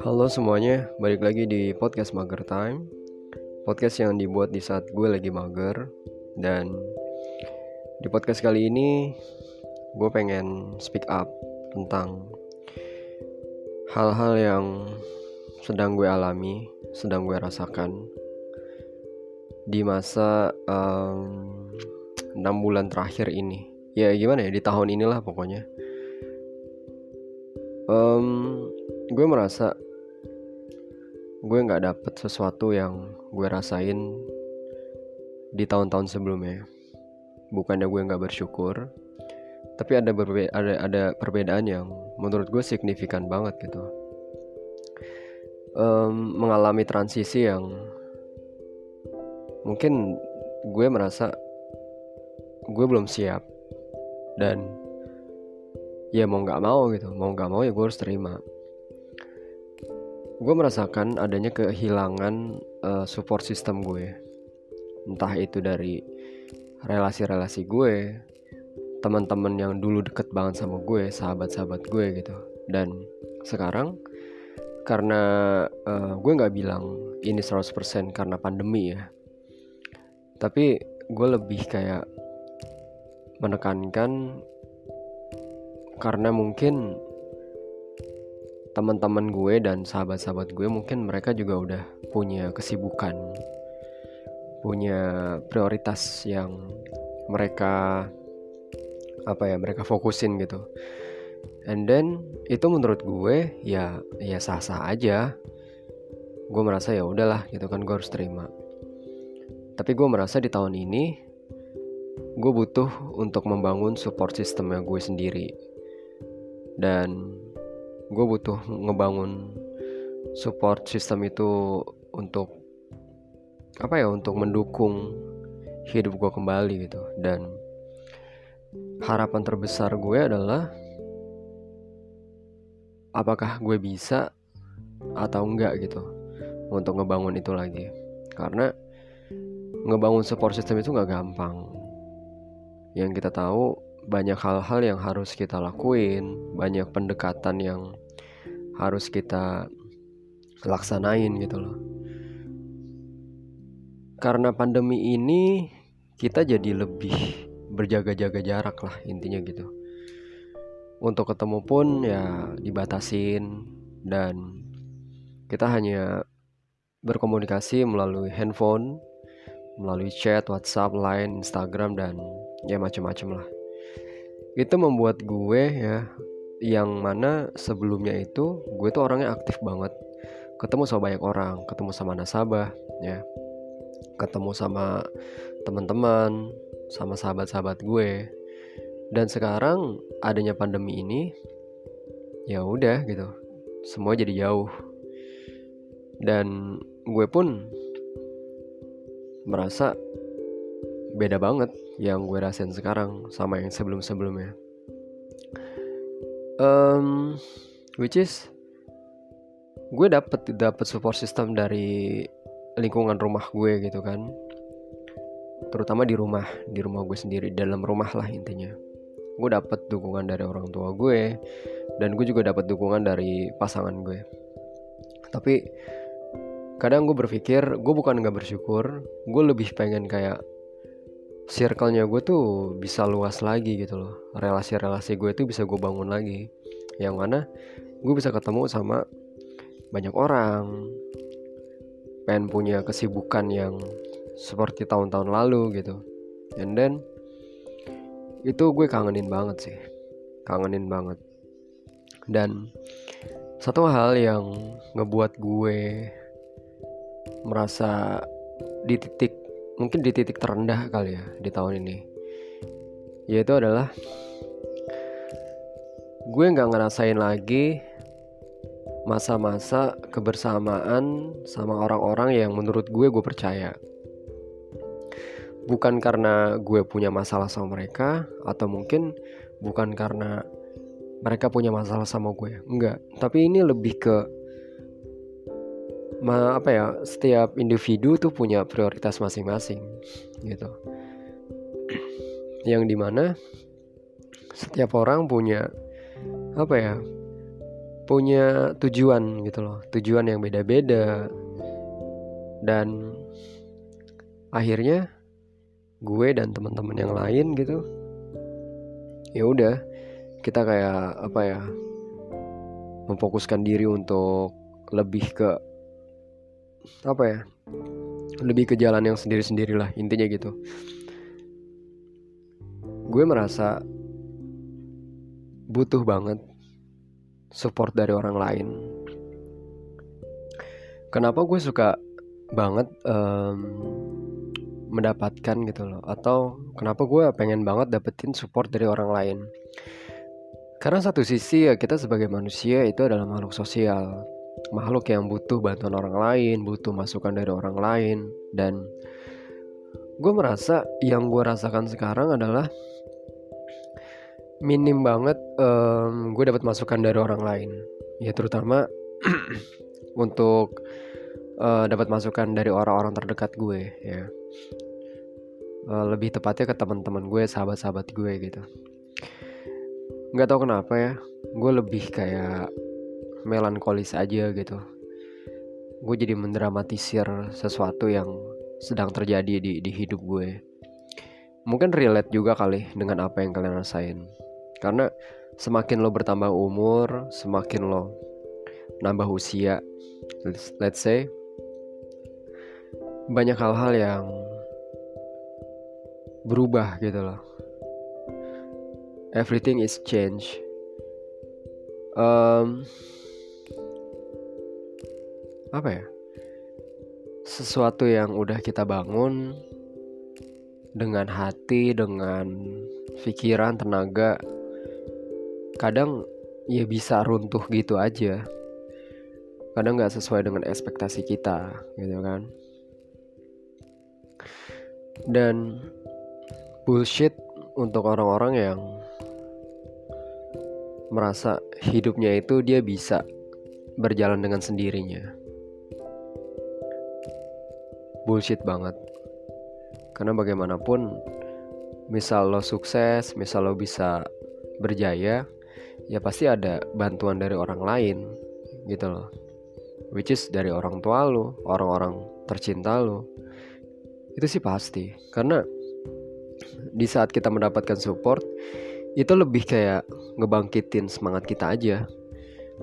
Halo semuanya, balik lagi di podcast Mager Time Podcast yang dibuat di saat gue lagi mager Dan di podcast kali ini gue pengen speak up tentang hal-hal yang sedang gue alami, sedang gue rasakan di masa um, 6 bulan terakhir ini. Ya gimana ya di tahun inilah pokoknya. Um, gue merasa gue nggak dapet sesuatu yang gue rasain di tahun-tahun sebelumnya. Bukannya gue nggak bersyukur tapi ada berbe ada ada perbedaan yang menurut gue signifikan banget gitu. Um, mengalami transisi yang mungkin gue merasa gue belum siap dan ya mau nggak mau gitu. Mau nggak mau ya gue harus terima. Gue merasakan adanya kehilangan uh, support system gue. Entah itu dari relasi-relasi gue teman-teman yang dulu deket banget sama gue sahabat-sahabat gue gitu. Dan sekarang karena uh, gue nggak bilang ini 100% karena pandemi ya. Tapi gue lebih kayak menekankan karena mungkin teman-teman gue dan sahabat-sahabat gue mungkin mereka juga udah punya kesibukan punya prioritas yang mereka apa ya mereka fokusin gitu. And then itu menurut gue ya ya sah-sah aja. Gue merasa ya udahlah gitu kan gue harus terima. Tapi gue merasa di tahun ini gue butuh untuk membangun support sistemnya gue sendiri dan gue butuh ngebangun support system itu untuk apa ya untuk mendukung hidup gue kembali gitu. Dan harapan terbesar gue adalah apakah gue bisa atau enggak gitu untuk ngebangun itu lagi. Karena ngebangun support system itu nggak gampang. Yang kita tahu banyak hal-hal yang harus kita lakuin banyak pendekatan yang harus kita laksanain gitu loh. Karena pandemi ini kita jadi lebih berjaga-jaga jarak lah intinya gitu. Untuk ketemu pun ya dibatasin dan kita hanya berkomunikasi melalui handphone, melalui chat, WhatsApp, Line, Instagram dan ya macam-macam lah. Itu membuat gue ya yang mana sebelumnya itu gue tuh orangnya aktif banget. Ketemu sama banyak orang ketemu sama nasabah ya. Ketemu sama teman-teman sama sahabat-sahabat gue. Dan sekarang adanya pandemi ini ya udah gitu. Semua jadi jauh. Dan gue pun merasa beda banget yang gue rasain sekarang sama yang sebelum-sebelumnya. Um, which is gue dapet dapet support system dari lingkungan rumah gue gitu kan. Terutama di rumah di rumah gue sendiri dalam rumah lah intinya. Gue dapet dukungan dari orang tua gue dan gue juga dapet dukungan dari pasangan gue. Tapi kadang gue berpikir gue bukan nggak bersyukur gue lebih pengen kayak circle-nya gue tuh bisa luas lagi gitu loh. Relasi-relasi gue tuh bisa gue bangun lagi. Yang mana gue bisa ketemu sama banyak orang. Pengen punya kesibukan yang seperti tahun-tahun lalu gitu. And then itu gue kangenin banget sih. Kangenin banget. Dan satu hal yang ngebuat gue merasa di titik mungkin di titik terendah kali ya di tahun ini. Yaitu adalah gue nggak ngerasain lagi masa-masa kebersamaan sama orang-orang yang menurut gue gue percaya. Bukan karena gue punya masalah sama mereka atau mungkin bukan karena mereka punya masalah sama gue. Enggak tapi ini lebih ke ma apa ya setiap individu tuh punya prioritas masing-masing gitu. Yang di mana setiap orang punya apa ya punya tujuan gitu loh tujuan yang beda-beda. Dan akhirnya gue dan teman-teman yang lain gitu ya udah kita kayak apa ya memfokuskan diri untuk lebih ke apa ya? Lebih ke jalan yang sendiri-sendiri lah intinya gitu. Gue merasa butuh banget support dari orang lain. Kenapa gue suka banget um, mendapatkan gitu loh? Atau kenapa gue pengen banget dapetin support dari orang lain? Karena satu sisi ya kita sebagai manusia itu adalah makhluk sosial makhluk yang butuh bantuan orang lain butuh masukan dari orang lain. Dan gue merasa yang gue rasakan sekarang adalah minim banget um, gue dapat masukan dari orang lain. Ya terutama untuk uh, dapat masukan dari orang-orang terdekat gue ya. Uh, lebih tepatnya ke teman-teman gue sahabat-sahabat gue gitu. Nggak tahu kenapa ya gue lebih kayak melankolis aja gitu. Gue jadi mendramatisir sesuatu yang sedang terjadi di, di hidup gue. Mungkin relate juga kali dengan apa yang kalian rasain. Karena semakin lo bertambah umur semakin lo nambah usia let's, say banyak hal-hal yang berubah gitu loh. Everything is change um, apa ya? Sesuatu yang udah kita bangun dengan hati dengan pikiran tenaga kadang ya bisa runtuh gitu aja. Kadang nggak sesuai dengan ekspektasi kita gitu kan? Dan bullshit untuk orang-orang yang merasa hidupnya itu dia bisa berjalan dengan sendirinya bullshit banget. Karena bagaimanapun misal lo sukses misal lo bisa berjaya ya pasti ada bantuan dari orang lain gitu loh. Which is dari orang tua lo orang-orang tercinta lo. Itu sih pasti. Karena di saat kita mendapatkan support itu lebih kayak ngebangkitin semangat kita aja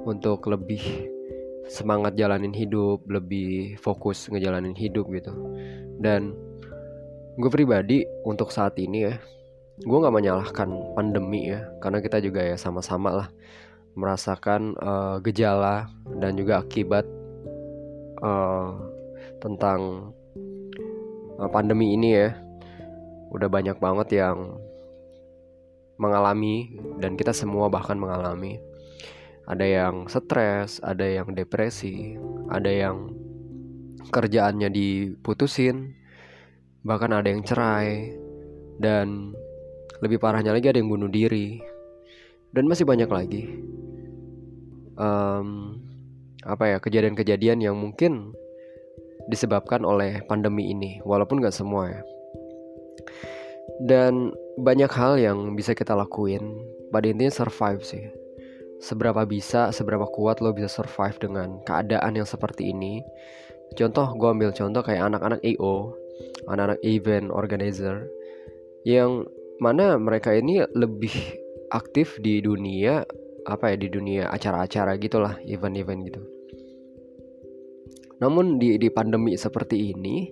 untuk lebih semangat jalanin hidup lebih fokus ngejalanin hidup gitu. Dan gue pribadi untuk saat ini ya gue nggak menyalahkan pandemi ya karena kita juga ya sama-sama lah merasakan uh, gejala dan juga akibat uh, tentang uh, pandemi ini ya. Udah banyak banget yang mengalami dan kita semua bahkan mengalami ada yang stres ada yang depresi ada yang kerjaannya diputusin bahkan ada yang cerai dan lebih parahnya lagi ada yang bunuh diri. Dan masih banyak lagi. Um, apa ya kejadian-kejadian yang mungkin disebabkan oleh pandemi ini walaupun nggak semua ya. Dan banyak hal yang bisa kita lakuin. Pada intinya survive sih seberapa bisa seberapa kuat lo bisa survive dengan keadaan yang seperti ini contoh gue ambil contoh kayak anak-anak EO anak-anak event organizer yang mana mereka ini lebih aktif di dunia apa ya di dunia acara-acara gitulah event-event gitu. Namun di di pandemi seperti ini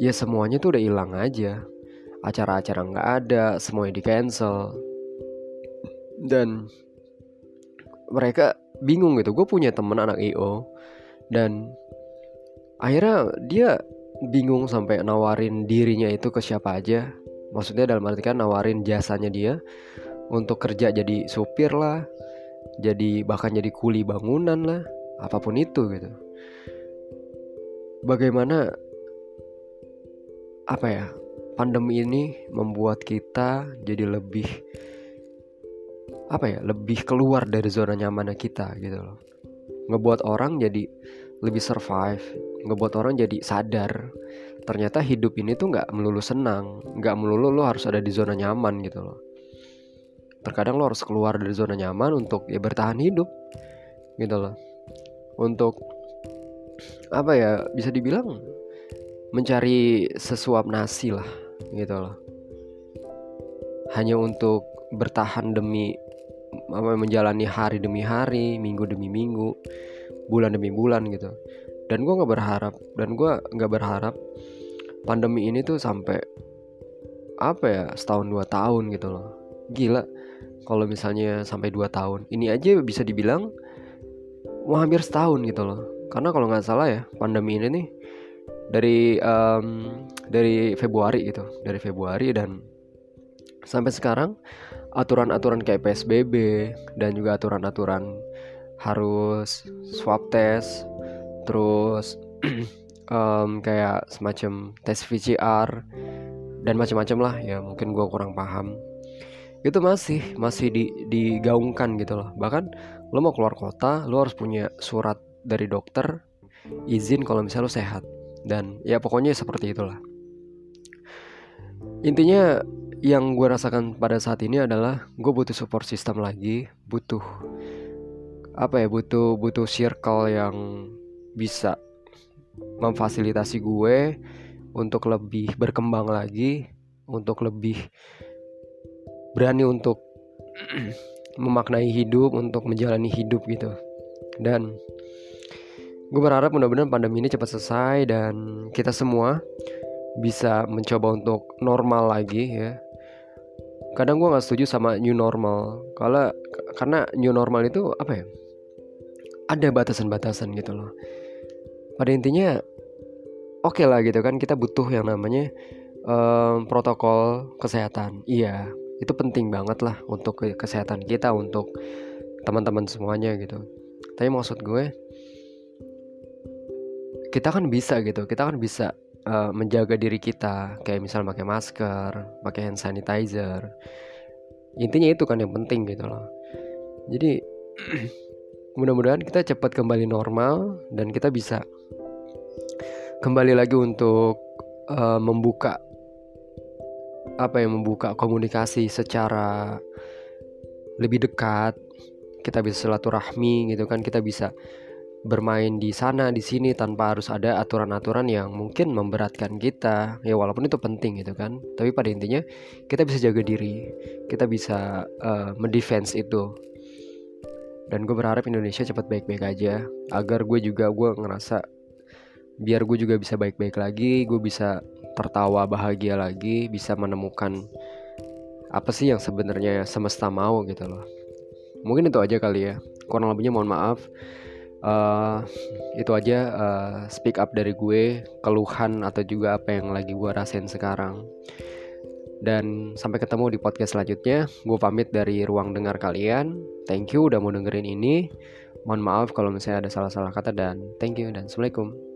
ya semuanya tuh udah hilang aja. Acara-acara nggak ada, semuanya di cancel. Dan mereka bingung gitu. Gue punya temen anak IO dan akhirnya dia bingung sampai nawarin dirinya itu ke siapa aja maksudnya dalam arti kan nawarin jasanya dia untuk kerja jadi supir lah jadi bahkan jadi kuli bangunan lah apa pun itu gitu bagaimana apa ya pandemi ini membuat kita jadi lebih apa ya lebih keluar dari zona nyaman kita gitu loh. Ngebuat orang jadi lebih survive ngebuat orang jadi sadar. Ternyata hidup ini tuh nggak melulu senang nggak melulu lo harus ada di zona nyaman gitu loh. Terkadang lo harus keluar dari zona nyaman untuk ya bertahan hidup gitu loh. Untuk apa ya bisa dibilang mencari sesuap nasi lah gitu loh. Hanya untuk bertahan demi menjalani hari demi hari minggu demi minggu bulan demi bulan gitu. Dan gue nggak berharap dan gue nggak berharap pandemi ini tuh sampai apa ya setahun dua tahun gitu loh. Gila kalau misalnya sampai dua tahun. Ini aja bisa dibilang mau hampir setahun gitu loh. Karena kalau nggak salah ya pandemi ini nih dari um, dari Februari gitu dari Februari dan sampai sekarang aturan-aturan kayak PSBB dan juga aturan-aturan harus swab test terus um, kayak semacam tes VCR dan macam-macam lah. Ya mungkin gue kurang paham. Itu masih masih di, digaungkan gitu loh. Bahkan lo mau keluar kota lo harus punya surat dari dokter izin kalau misalnya lo sehat. Dan ya pokoknya seperti itulah. Intinya yang gue rasakan pada saat ini adalah gue butuh support system lagi butuh apa ya butuh butuh circle yang bisa memfasilitasi gue untuk lebih berkembang lagi, untuk lebih berani untuk memaknai hidup, untuk menjalani hidup gitu. Dan gue berharap mudah-mudahan pandemi ini cepat selesai dan kita semua bisa mencoba untuk normal lagi ya. Kadang gue nggak setuju sama new normal, kalau karena new normal itu apa ya? Ada batasan-batasan gitu loh. Pada intinya oke okay lah gitu kan kita butuh yang namanya um, protokol kesehatan iya itu penting banget lah untuk kesehatan kita untuk teman-teman semuanya gitu tapi maksud gue kita kan bisa gitu kita kan bisa uh, menjaga diri kita. Kayak misal pakai masker pakai hand sanitizer. Intinya itu kan yang penting gitu loh. Jadi mudah-mudahan kita cepat kembali normal dan kita bisa kembali lagi untuk uh, membuka apa yang membuka komunikasi secara lebih dekat. Kita bisa silaturahmi gitu kan kita bisa bermain di sana di sini tanpa harus ada aturan-aturan yang mungkin memberatkan kita. Ya walaupun itu penting gitu kan. Tapi pada intinya kita bisa jaga diri. Kita bisa uh, mendefense itu. Dan gue berharap Indonesia cepat baik-baik aja. Agar gue juga gue ngerasa biar gue juga bisa baik-baik lagi gue bisa tertawa bahagia lagi bisa menemukan apa sih yang sebenarnya semesta mau gitu loh. Mungkin itu aja kali ya. Kurang lebihnya mohon maaf uh, itu aja uh, speak up dari gue keluhan atau juga apa yang lagi gue rasain sekarang. Dan sampai ketemu di podcast selanjutnya. Gue pamit dari ruang dengar kalian. Thank you udah mau dengerin ini. Mohon maaf kalau misalnya ada salah-salah kata dan thank you dan assalamualaikum